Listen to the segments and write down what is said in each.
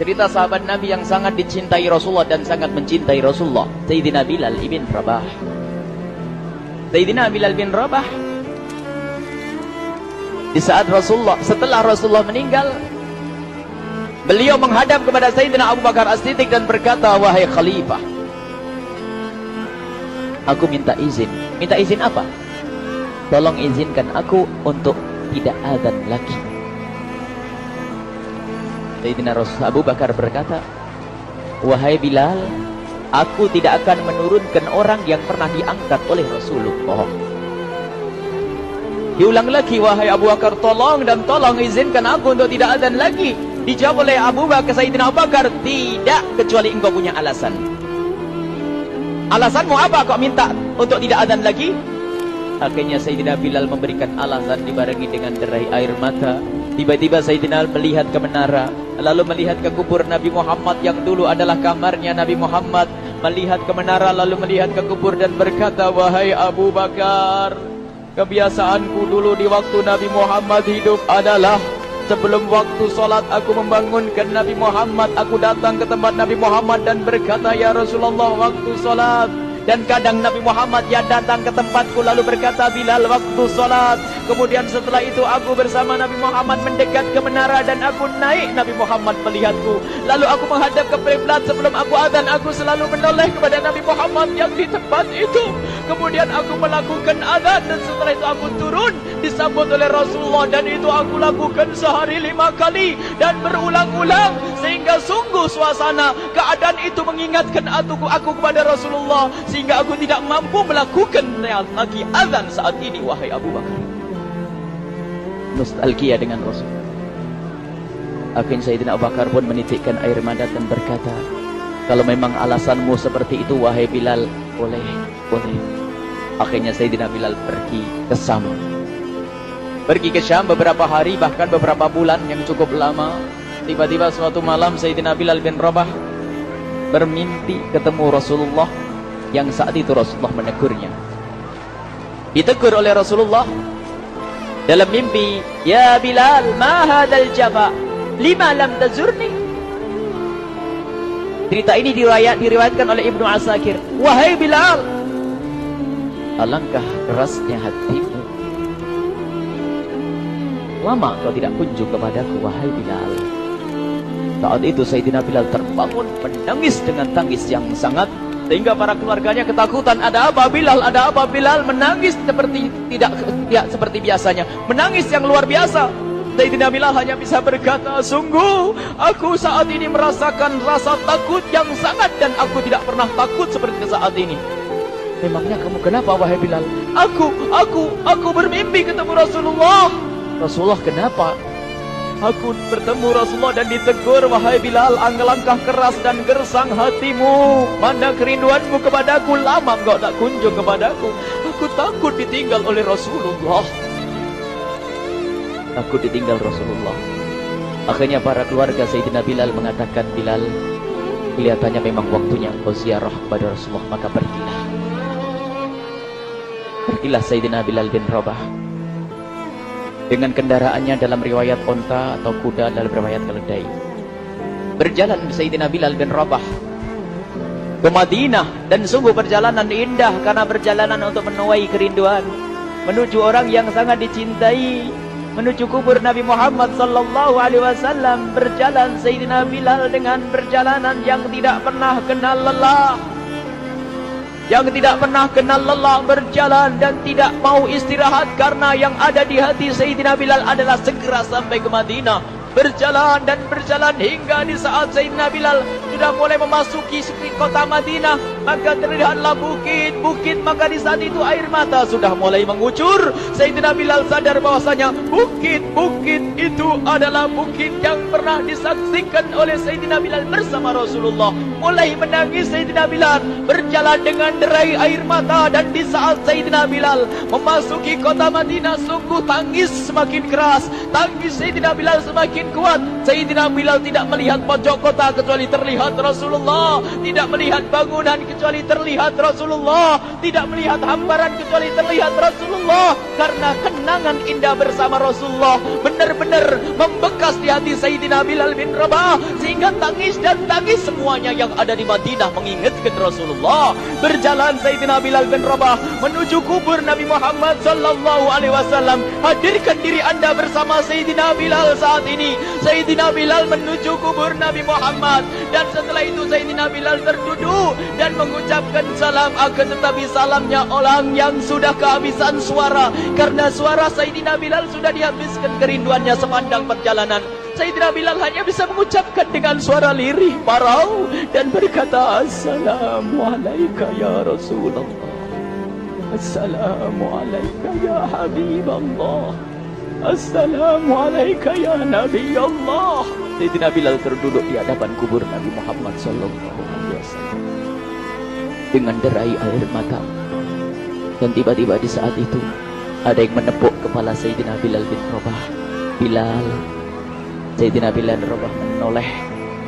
Cerita sahabat Nabi yang sangat dicintai Rasulullah dan sangat mencintai Rasulullah. Sayyidina Bilal ibn Rabah. Sayyidina Bilal bin Rabah. Di saat Rasulullah, setelah Rasulullah meninggal, beliau menghadap kepada Sayyidina Abu Bakar As-Siddiq dan berkata, Wahai Khalifah, aku minta izin. Minta izin apa? Tolong izinkan aku untuk tidak azan lagi. Sayyidina Rasul Abu Bakar berkata, Wahai Bilal, aku tidak akan menurunkan orang yang pernah diangkat oleh Rasulullah. Diulang lagi, wahai Abu Bakar, tolong dan tolong izinkan aku untuk tidak azan lagi. Dijawab oleh Abu Bakar, Sayyidina Abu Bakar, tidak kecuali engkau punya alasan. Alasanmu apa kau minta untuk tidak azan lagi? Akhirnya Sayyidina Bilal memberikan alasan dibarengi dengan derai air mata. Tiba-tiba Sayyidina melihat ke menara, lalu melihat ke kubur Nabi Muhammad yang dulu adalah kamarnya Nabi Muhammad. Melihat ke menara lalu melihat ke kubur dan berkata, Wahai Abu Bakar, kebiasaanku dulu di waktu Nabi Muhammad hidup adalah Sebelum waktu solat aku membangunkan Nabi Muhammad Aku datang ke tempat Nabi Muhammad dan berkata Ya Rasulullah waktu solat dan kadang Nabi Muhammad yang datang ke tempatku lalu berkata Bilal waktu solat. Kemudian setelah itu aku bersama Nabi Muhammad mendekat ke menara dan aku naik Nabi Muhammad melihatku. Lalu aku menghadap ke kiblat sebelum aku azan aku selalu menoleh kepada Nabi Muhammad yang di tempat itu. Kemudian aku melakukan azan dan setelah itu aku turun disambut oleh Rasulullah dan itu aku lakukan sehari lima kali dan berulang-ulang sehingga sungguh suasana keadaan itu mengingatkan aku, aku kepada Rasulullah sehingga aku tidak mampu melakukan lagi azan saat ini wahai Abu Bakar. Nostalgia dengan Rasul. Akhirnya Sayyidina Abu Bakar pun menitikkan air mata dan berkata kalau memang alasanmu seperti itu wahai Bilal boleh boleh. Akhirnya Sayyidina Bilal pergi ke Sam pergi ke Syam beberapa hari bahkan beberapa bulan yang cukup lama. Tiba-tiba suatu malam Sayyidina Bilal bin Rabah bermimpi ketemu Rasulullah yang saat itu Rasulullah menegurnya. Ditegur oleh Rasulullah dalam mimpi, "Ya Bilal, ma hadzal jafa? Lima lam tazurni?" Cerita ini diriwayat, diriwayatkan oleh Ibnu Asakir. "Wahai Bilal, alangkah kerasnya hatimu. Lama kau tidak kunjung kepadaku, wahai Bilal." Saat itu Sayyidina Bilal terbangun menangis dengan tangis yang sangat sehingga para keluarganya ketakutan. Ada apa Bilal? Ada apa Bilal? Menangis seperti tidak ya, seperti biasanya. Menangis yang luar biasa. Sayyidina Bilal hanya bisa berkata, Sungguh, aku saat ini merasakan rasa takut yang sangat dan aku tidak pernah takut seperti saat ini. Memangnya kamu kenapa wahai Bilal? Aku, aku, aku bermimpi ketemu Rasulullah. Rasulullah kenapa? Aku bertemu Rasulullah dan ditegur Wahai Bilal Langkah keras dan gersang hatimu. Mana kerinduanmu kepadaku Lama engkau tak kunjung kepadaku. Aku takut ditinggal oleh Rasulullah. Aku ditinggal Rasulullah. Akhirnya para keluarga Sayyidina Bilal mengatakan Bilal Kelihatannya memang waktunya engkau ziarah kepada Rasulullah Maka pergilah. Pergilah Sayyidina Bilal bin Rabah dengan kendaraannya dalam riwayat onta atau kuda dalam riwayat keledai. Berjalan Sayyidina Bilal bin Rabah. Ke Madinah dan sungguh perjalanan indah karena perjalanan untuk menuai kerinduan. Menuju orang yang sangat dicintai menuju kubur Nabi Muhammad sallallahu alaihi wasallam berjalan Sayyidina Bilal dengan perjalanan yang tidak pernah kenal lelah yang tidak pernah kenal lelah berjalan dan tidak mau istirahat karena yang ada di hati Sayyidina Bilal adalah segera sampai ke Madinah. Berjalan dan berjalan hingga di saat Sayyidina Bilal sudah mulai memasuki kota Madinah maka terlihatlah bukit-bukit maka di saat itu air mata sudah mulai mengucur. Sayyidina Bilal sadar bahwasanya bukit-bukit itu adalah bukit yang pernah disaksikan oleh Sayyidina Bilal bersama Rasulullah mulai menangis Sayyidina Bilal berjalan dengan derai air mata dan di saat Sayyidina Bilal memasuki kota Madinah sungguh tangis semakin keras tangis Sayyidina Bilal semakin kuat. Sayyidina Bilal tidak melihat pojok kota kecuali terlihat Rasulullah. Tidak melihat bangunan kecuali terlihat Rasulullah. Tidak melihat hamparan kecuali terlihat Rasulullah. Karena kenangan indah bersama Rasulullah benar-benar membekas di hati Sayyidina Bilal bin Rabah sehingga tangis dan tangis semuanya yang ada di Madinah mengingatkan Rasulullah. Berjalan Sayyidina Bilal bin Rabah menuju kubur Nabi Muhammad sallallahu alaihi wasallam. Hadirkan diri Anda bersama Sayyidina Bilal saat ini. Sayyidina Bilal menuju kubur Nabi Muhammad dan setelah itu Sayyidina Bilal terduduk dan mengucapkan salam akan tetapi salamnya orang yang sudah kehabisan suara karena suara Sayyidina Bilal sudah dihabiskan kerinduannya sepanjang perjalanan. Sayyidina Bilal hanya bisa mengucapkan dengan suara lirih parau dan berkata Assalamualaikum ya Rasulullah. Assalamualaikum ya Habib Allah. Assalamualaikum ya Nabi Allah. Sayyidina Bilal terduduk di hadapan kubur Nabi Muhammad sallallahu alaihi wasallam dengan derai air mata. Dan tiba-tiba di saat itu ada yang menepuk kepala Sayyidina Bilal bin Rabah. Bilal. Sayyidina Bilal Rabah menoleh.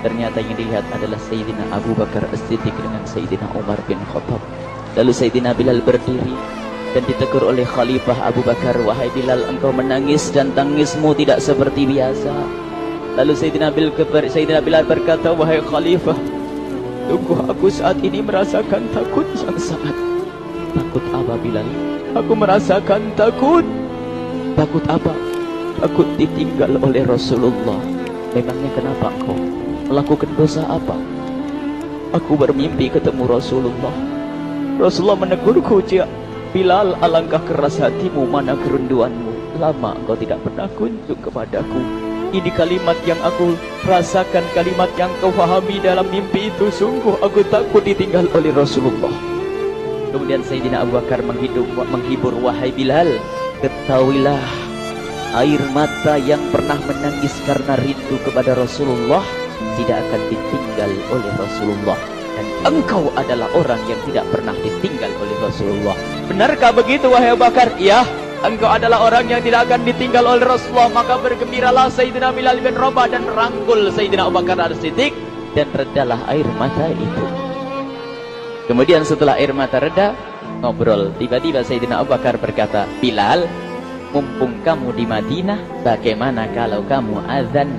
Ternyata yang dilihat adalah Sayyidina Abu Bakar As-Siddiq dengan Sayyidina Umar bin Khattab. Lalu Sayyidina Bilal berdiri dan ditegur oleh Khalifah Abu Bakar, "Wahai Bilal, engkau menangis dan tangismu tidak seperti biasa." Lalu Sayyidina Bilal, Sayyidina Bilal berkata, "Wahai Khalifah, Sungguh aku saat ini merasakan takut yang sangat. Takut apa Bilal? Aku merasakan takut. Takut apa? Takut ditinggal oleh Rasulullah. Memangnya kenapa kau melakukan dosa apa? Aku bermimpi ketemu Rasulullah. Rasulullah menegurku, Cik. Bilal, alangkah keras hatimu, mana kerinduanmu. Lama engkau tidak pernah kunjung kepadaku. Ini kalimat yang aku rasakan, kalimat yang kau fahami dalam mimpi itu. Sungguh aku takut ditinggal oleh Rasulullah. Kemudian Sayyidina Abu Bakar menghidup, menghibur wahai Bilal. Ketahuilah air mata yang pernah menangis karena rindu kepada Rasulullah tidak akan ditinggal oleh Rasulullah. Dan engkau adalah orang yang tidak pernah ditinggal oleh Rasulullah. Benarkah begitu wahai Bakar? Iya engkau adalah orang yang tidak akan ditinggal oleh Rasulullah maka bergembiralah Sayyidina Bilal bin Rabah dan merangkul Sayyidina Abu Bakar As-Siddiq dan redalah air mata itu kemudian setelah air mata reda ngobrol tiba-tiba Sayyidina Abu Bakar berkata Bilal mumpung kamu di Madinah bagaimana kalau kamu azan?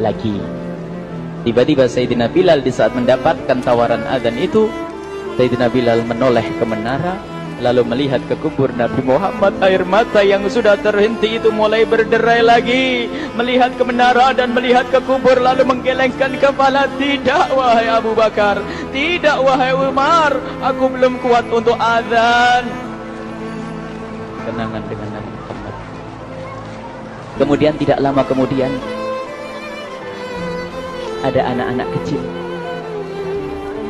Lagi. Tiba-tiba Sayyidina Bilal di saat mendapatkan tawaran azan itu Sayyidina Bilal menoleh ke menara lalu melihat ke kubur Nabi Muhammad air mata yang sudah terhenti itu mulai berderai lagi. Melihat ke menara dan melihat ke kubur lalu menggelengkan kepala. Tidak wahai Abu Bakar tidak wahai Umar aku belum kuat untuk azan dengan Nabi Muhammad kemudian tidak lama kemudian ada anak-anak kecil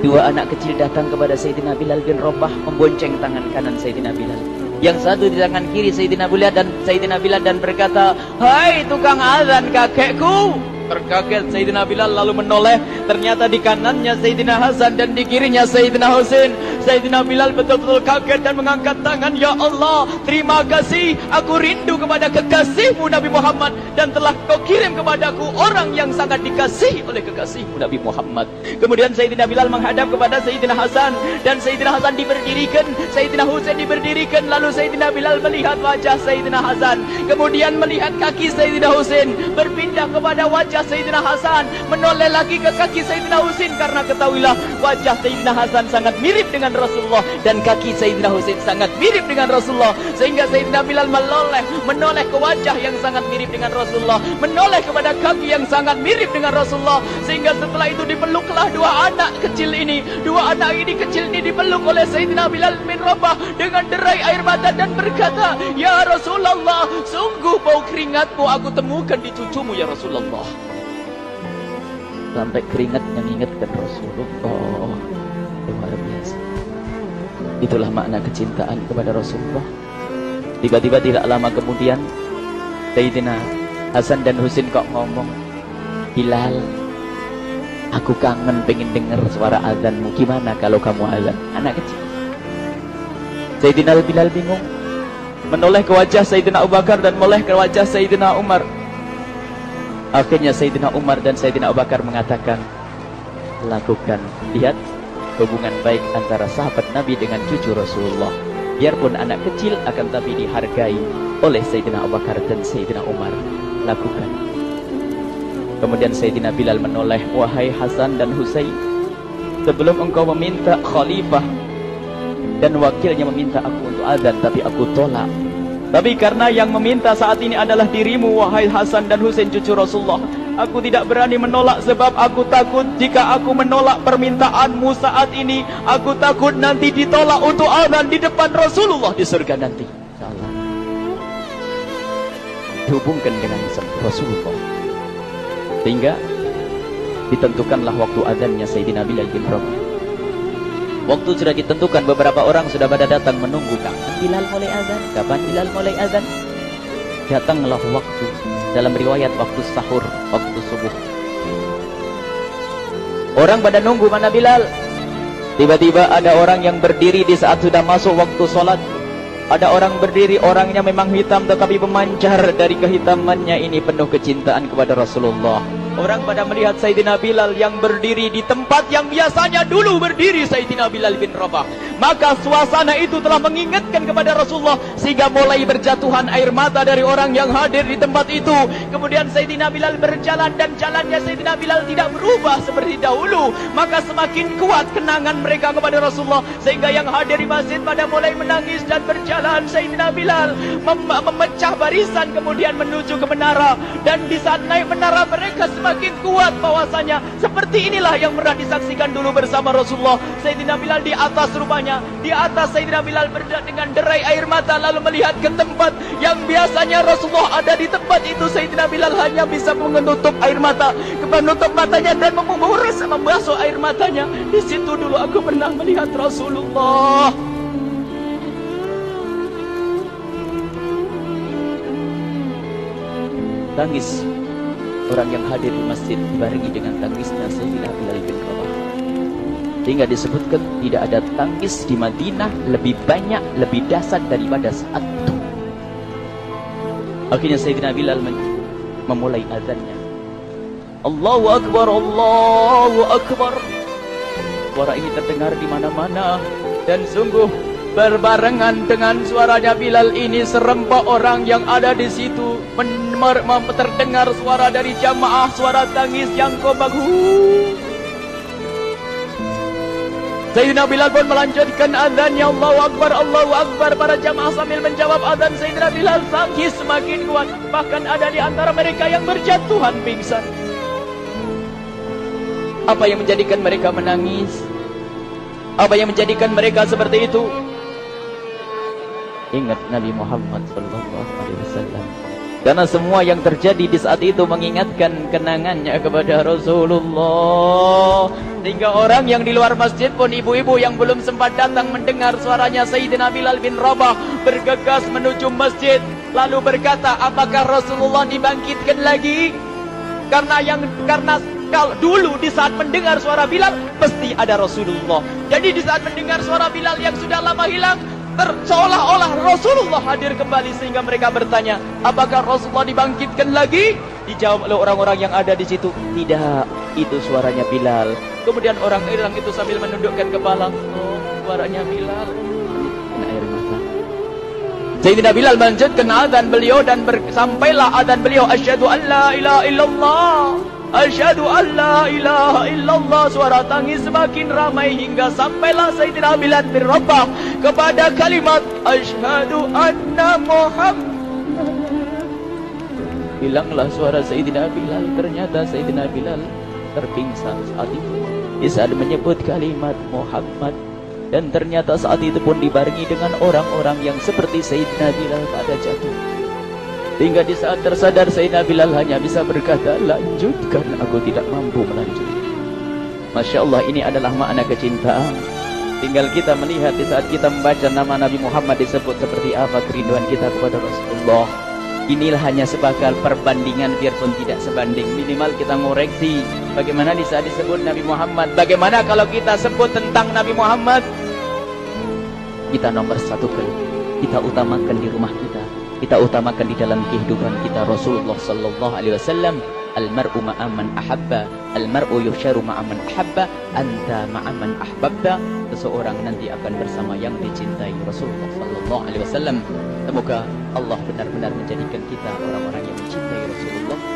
Dua anak kecil datang kepada Sayyidina Bilal bin Rabah membonceng tangan kanan Sayyidina Bilal. Yang satu di tangan kiri Sayyidina Bilal dan Sayyidina Bilal dan berkata, "Hai tukang azan kakekku." Terkaget Sayyidina Bilal lalu menoleh Ternyata di kanannya Sayyidina Hasan dan di kirinya Sayyidina Husain. Sayyidina Bilal betul-betul kaget dan mengangkat tangan Ya Allah terima kasih. Aku rindu kepada kekasihmu Nabi Muhammad. Dan telah kau kirim kepadaku Orang yang sangat dikasihi oleh kekasihmu Nabi Muhammad. Kemudian Sayyidina Bilal menghadap kepada Sayyidina Hasan. Dan Sayyidina Hasan diberdirikan Sayyidina Husain diberdirikan. Lalu Sayyidina Bilal melihat wajah Sayyidina Hasan. Kemudian melihat kaki Sayyidina Husain. Berpindah kepada wajah Sayyidina Hasan. Menoleh lagi ke kaki Sayyidina Husin karena ketahuilah wajah Sayyidina Hasan sangat mirip dengan Rasulullah dan kaki Sayyidina Husin sangat mirip dengan Rasulullah. Sehingga Sayyidina Bilal menoleh menoleh ke wajah yang sangat mirip dengan Rasulullah menoleh kepada kaki yang sangat mirip dengan Rasulullah. Sehingga setelah itu dipeluklah dua anak kecil ini. Dua anak ini kecil ini dipeluk oleh Sayyidina Bilal bin Rabah dengan derai air mata dan berkata Ya Rasulullah sungguh bau keringatmu aku temukan di cucumu ya Rasulullah sampai keringat yang ingatkan Rasulullah. Luar biasa. Itulah makna kecintaan kepada Rasulullah. Tiba-tiba tidak lama kemudian Sayyidina Hasan dan Husin kok ngomong Bilal aku kangen pengen dengar suara azanmu. Gimana kalau kamu azan? Anak kecil. Sayyidina Bilal bingung. Menoleh ke wajah Sayyidina Abu Bakar dan menoleh ke wajah Sayyidina Umar Akhirnya Sayyidina Umar dan Sayyidina Abu Bakar mengatakan, lakukan. Lihat hubungan baik antara sahabat Nabi dengan cucu Rasulullah. Biarpun anak kecil akan tapi dihargai oleh Sayyidina Abu Bakar dan Sayyidina Umar. Lakukan. Kemudian Sayyidina Bilal menoleh, wahai Hasan dan Husain, sebelum engkau meminta khalifah dan wakilnya meminta aku untuk azan, tapi aku tolak. Tapi karena yang meminta saat ini adalah dirimu, wahai Hasan dan Husain cucu Rasulullah. Aku tidak berani menolak sebab aku takut jika aku menolak permintaanmu saat ini, aku takut nanti ditolak untuk azan di depan Rasulullah di surga nanti. Insyaallah. Dihubungkan dengan Rasulullah. Sehingga ditentukanlah waktu azannya Sayyidina Bilal bin Rabah. Waktu sudah ditentukan beberapa orang sudah pada datang menunggu kapan Bilal mulai azan, kapan Bilal mulai azan. Datanglah waktu dalam riwayat waktu sahur, waktu subuh. Orang pada nunggu mana Bilal? Tiba-tiba ada orang yang berdiri di saat sudah masuk waktu sholat. Ada orang berdiri, orangnya memang hitam tetapi memancar dari kehitamannya ini penuh kecintaan kepada Rasulullah. Orang pada melihat Sayyidina Bilal yang berdiri di tempat yang biasanya dulu berdiri Sayyidina Bilal bin Rabah. Maka suasana itu telah mengingatkan kepada Rasulullah sehingga mulai berjatuhan air mata dari orang yang hadir di tempat itu. Kemudian Sayyidina Bilal berjalan dan jalannya Sayyidina Bilal tidak berubah seperti dahulu. Maka semakin kuat kenangan mereka kepada Rasulullah sehingga yang hadir di masjid pada mulai menangis dan berjalan Sayyidina Bilal mem memecah barisan kemudian menuju ke menara dan di saat naik menara mereka semakin kuat bahwasanya seperti inilah yang pernah disaksikan dulu bersama Rasulullah. Sayyidina Bilal di atas di atas Sayyidina Bilal berderak dengan derai air mata lalu melihat ke tempat yang biasanya Rasulullah ada di tempat itu. Sayyidina Bilal hanya bisa menutup air mata, menutup matanya dan memuris membasuh air matanya. Di situ dulu aku pernah melihat Rasulullah. Tangis orang yang hadir di masjid dibarengi dengan tangisnya Sayyidina Bilal bin Rabah. Hingga disebutkan tidak ada tangis di Madinah lebih banyak, lebih dasar daripada saat itu. Akhirnya Sayyidina Bilal memulai azannya. Allahu Akbar, Allahu Akbar. Suara ini terdengar di mana-mana dan sungguh berbarengan dengan suaranya Bilal ini serempak orang yang ada di situ terdengar suara dari jamaah, suara tangis yang kobahu. Sayyidina Bilal pun melanjutkan azan ya Allahu Akbar, Allahu Akbar. Para jamaah sambil menjawab azan Sayyidina Bilal tangis semakin kuat. Bahkan ada di antara mereka yang berjatuhan pingsan. Apa yang menjadikan mereka menangis? Apa yang menjadikan mereka seperti itu? Ingat Nabi Muhammad sallallahu alaihi wasallam karena semua yang terjadi di saat itu mengingatkan kenangannya kepada Rasulullah. Sehingga orang yang di luar masjid pun ibu-ibu yang belum sempat datang mendengar suaranya Sayyidina Bilal bin Rabah bergegas menuju masjid. Lalu berkata, apakah Rasulullah dibangkitkan lagi? Karena yang karena kalau dulu di saat mendengar suara Bilal pasti ada Rasulullah. Jadi di saat mendengar suara Bilal yang sudah lama hilang seolah-olah Rasulullah hadir kembali sehingga mereka bertanya, apakah Rasulullah dibangkitkan lagi? Dijawab oleh orang-orang yang ada di situ, tidak, itu suaranya Bilal. Kemudian orang-orang itu sambil menundukkan kepala, oh, suaranya Bilal. Air mata. Sayyidina Bilal melanjutkan azan beliau dan sampailah azan beliau asyhadu an la ilaha illallah. Asyhadu an la ilaha illallah. Suara tangis semakin ramai Hingga sampailah Sayyidina Bilal bin Rabah Kepada kalimat Asyhadu anna Muhammad. Hilanglah suara Sayyidina Bilal. Ternyata Sayyidina Bilal terpingsan saat itu. Di saat menyebut kalimat Muhammad. Dan ternyata saat itu pun dibarengi dengan orang-orang yang seperti Sayyidina Bilal pada jatuh Hingga di saat tersadar Sayyidina Bilal hanya bisa berkata, lanjutkan aku tidak mampu melanjutkan. Masya Allah ini adalah makna kecintaan. Tinggal kita melihat di saat kita membaca nama Nabi Muhammad disebut seperti apa kerinduan kita kepada Rasulullah. Inilah hanya sebagai perbandingan biarpun tidak sebanding. Minimal kita ngoreksi bagaimana di saat disebut Nabi Muhammad. Bagaimana kalau kita sebut tentang Nabi Muhammad? Kita nomor satu. Kita utamakan di rumah kita kita utamakan di dalam kehidupan kita Rasulullah sallallahu alaihi wasallam almar'u ma'aman ahabba almar'u yusharu ma'aman ahabba anta ma'aman ahbabta. Seseorang nanti akan bersama yang dicintai Rasulullah sallallahu alaihi wasallam. Semoga Allah benar-benar menjadikan kita orang-orang yang mencintai Rasulullah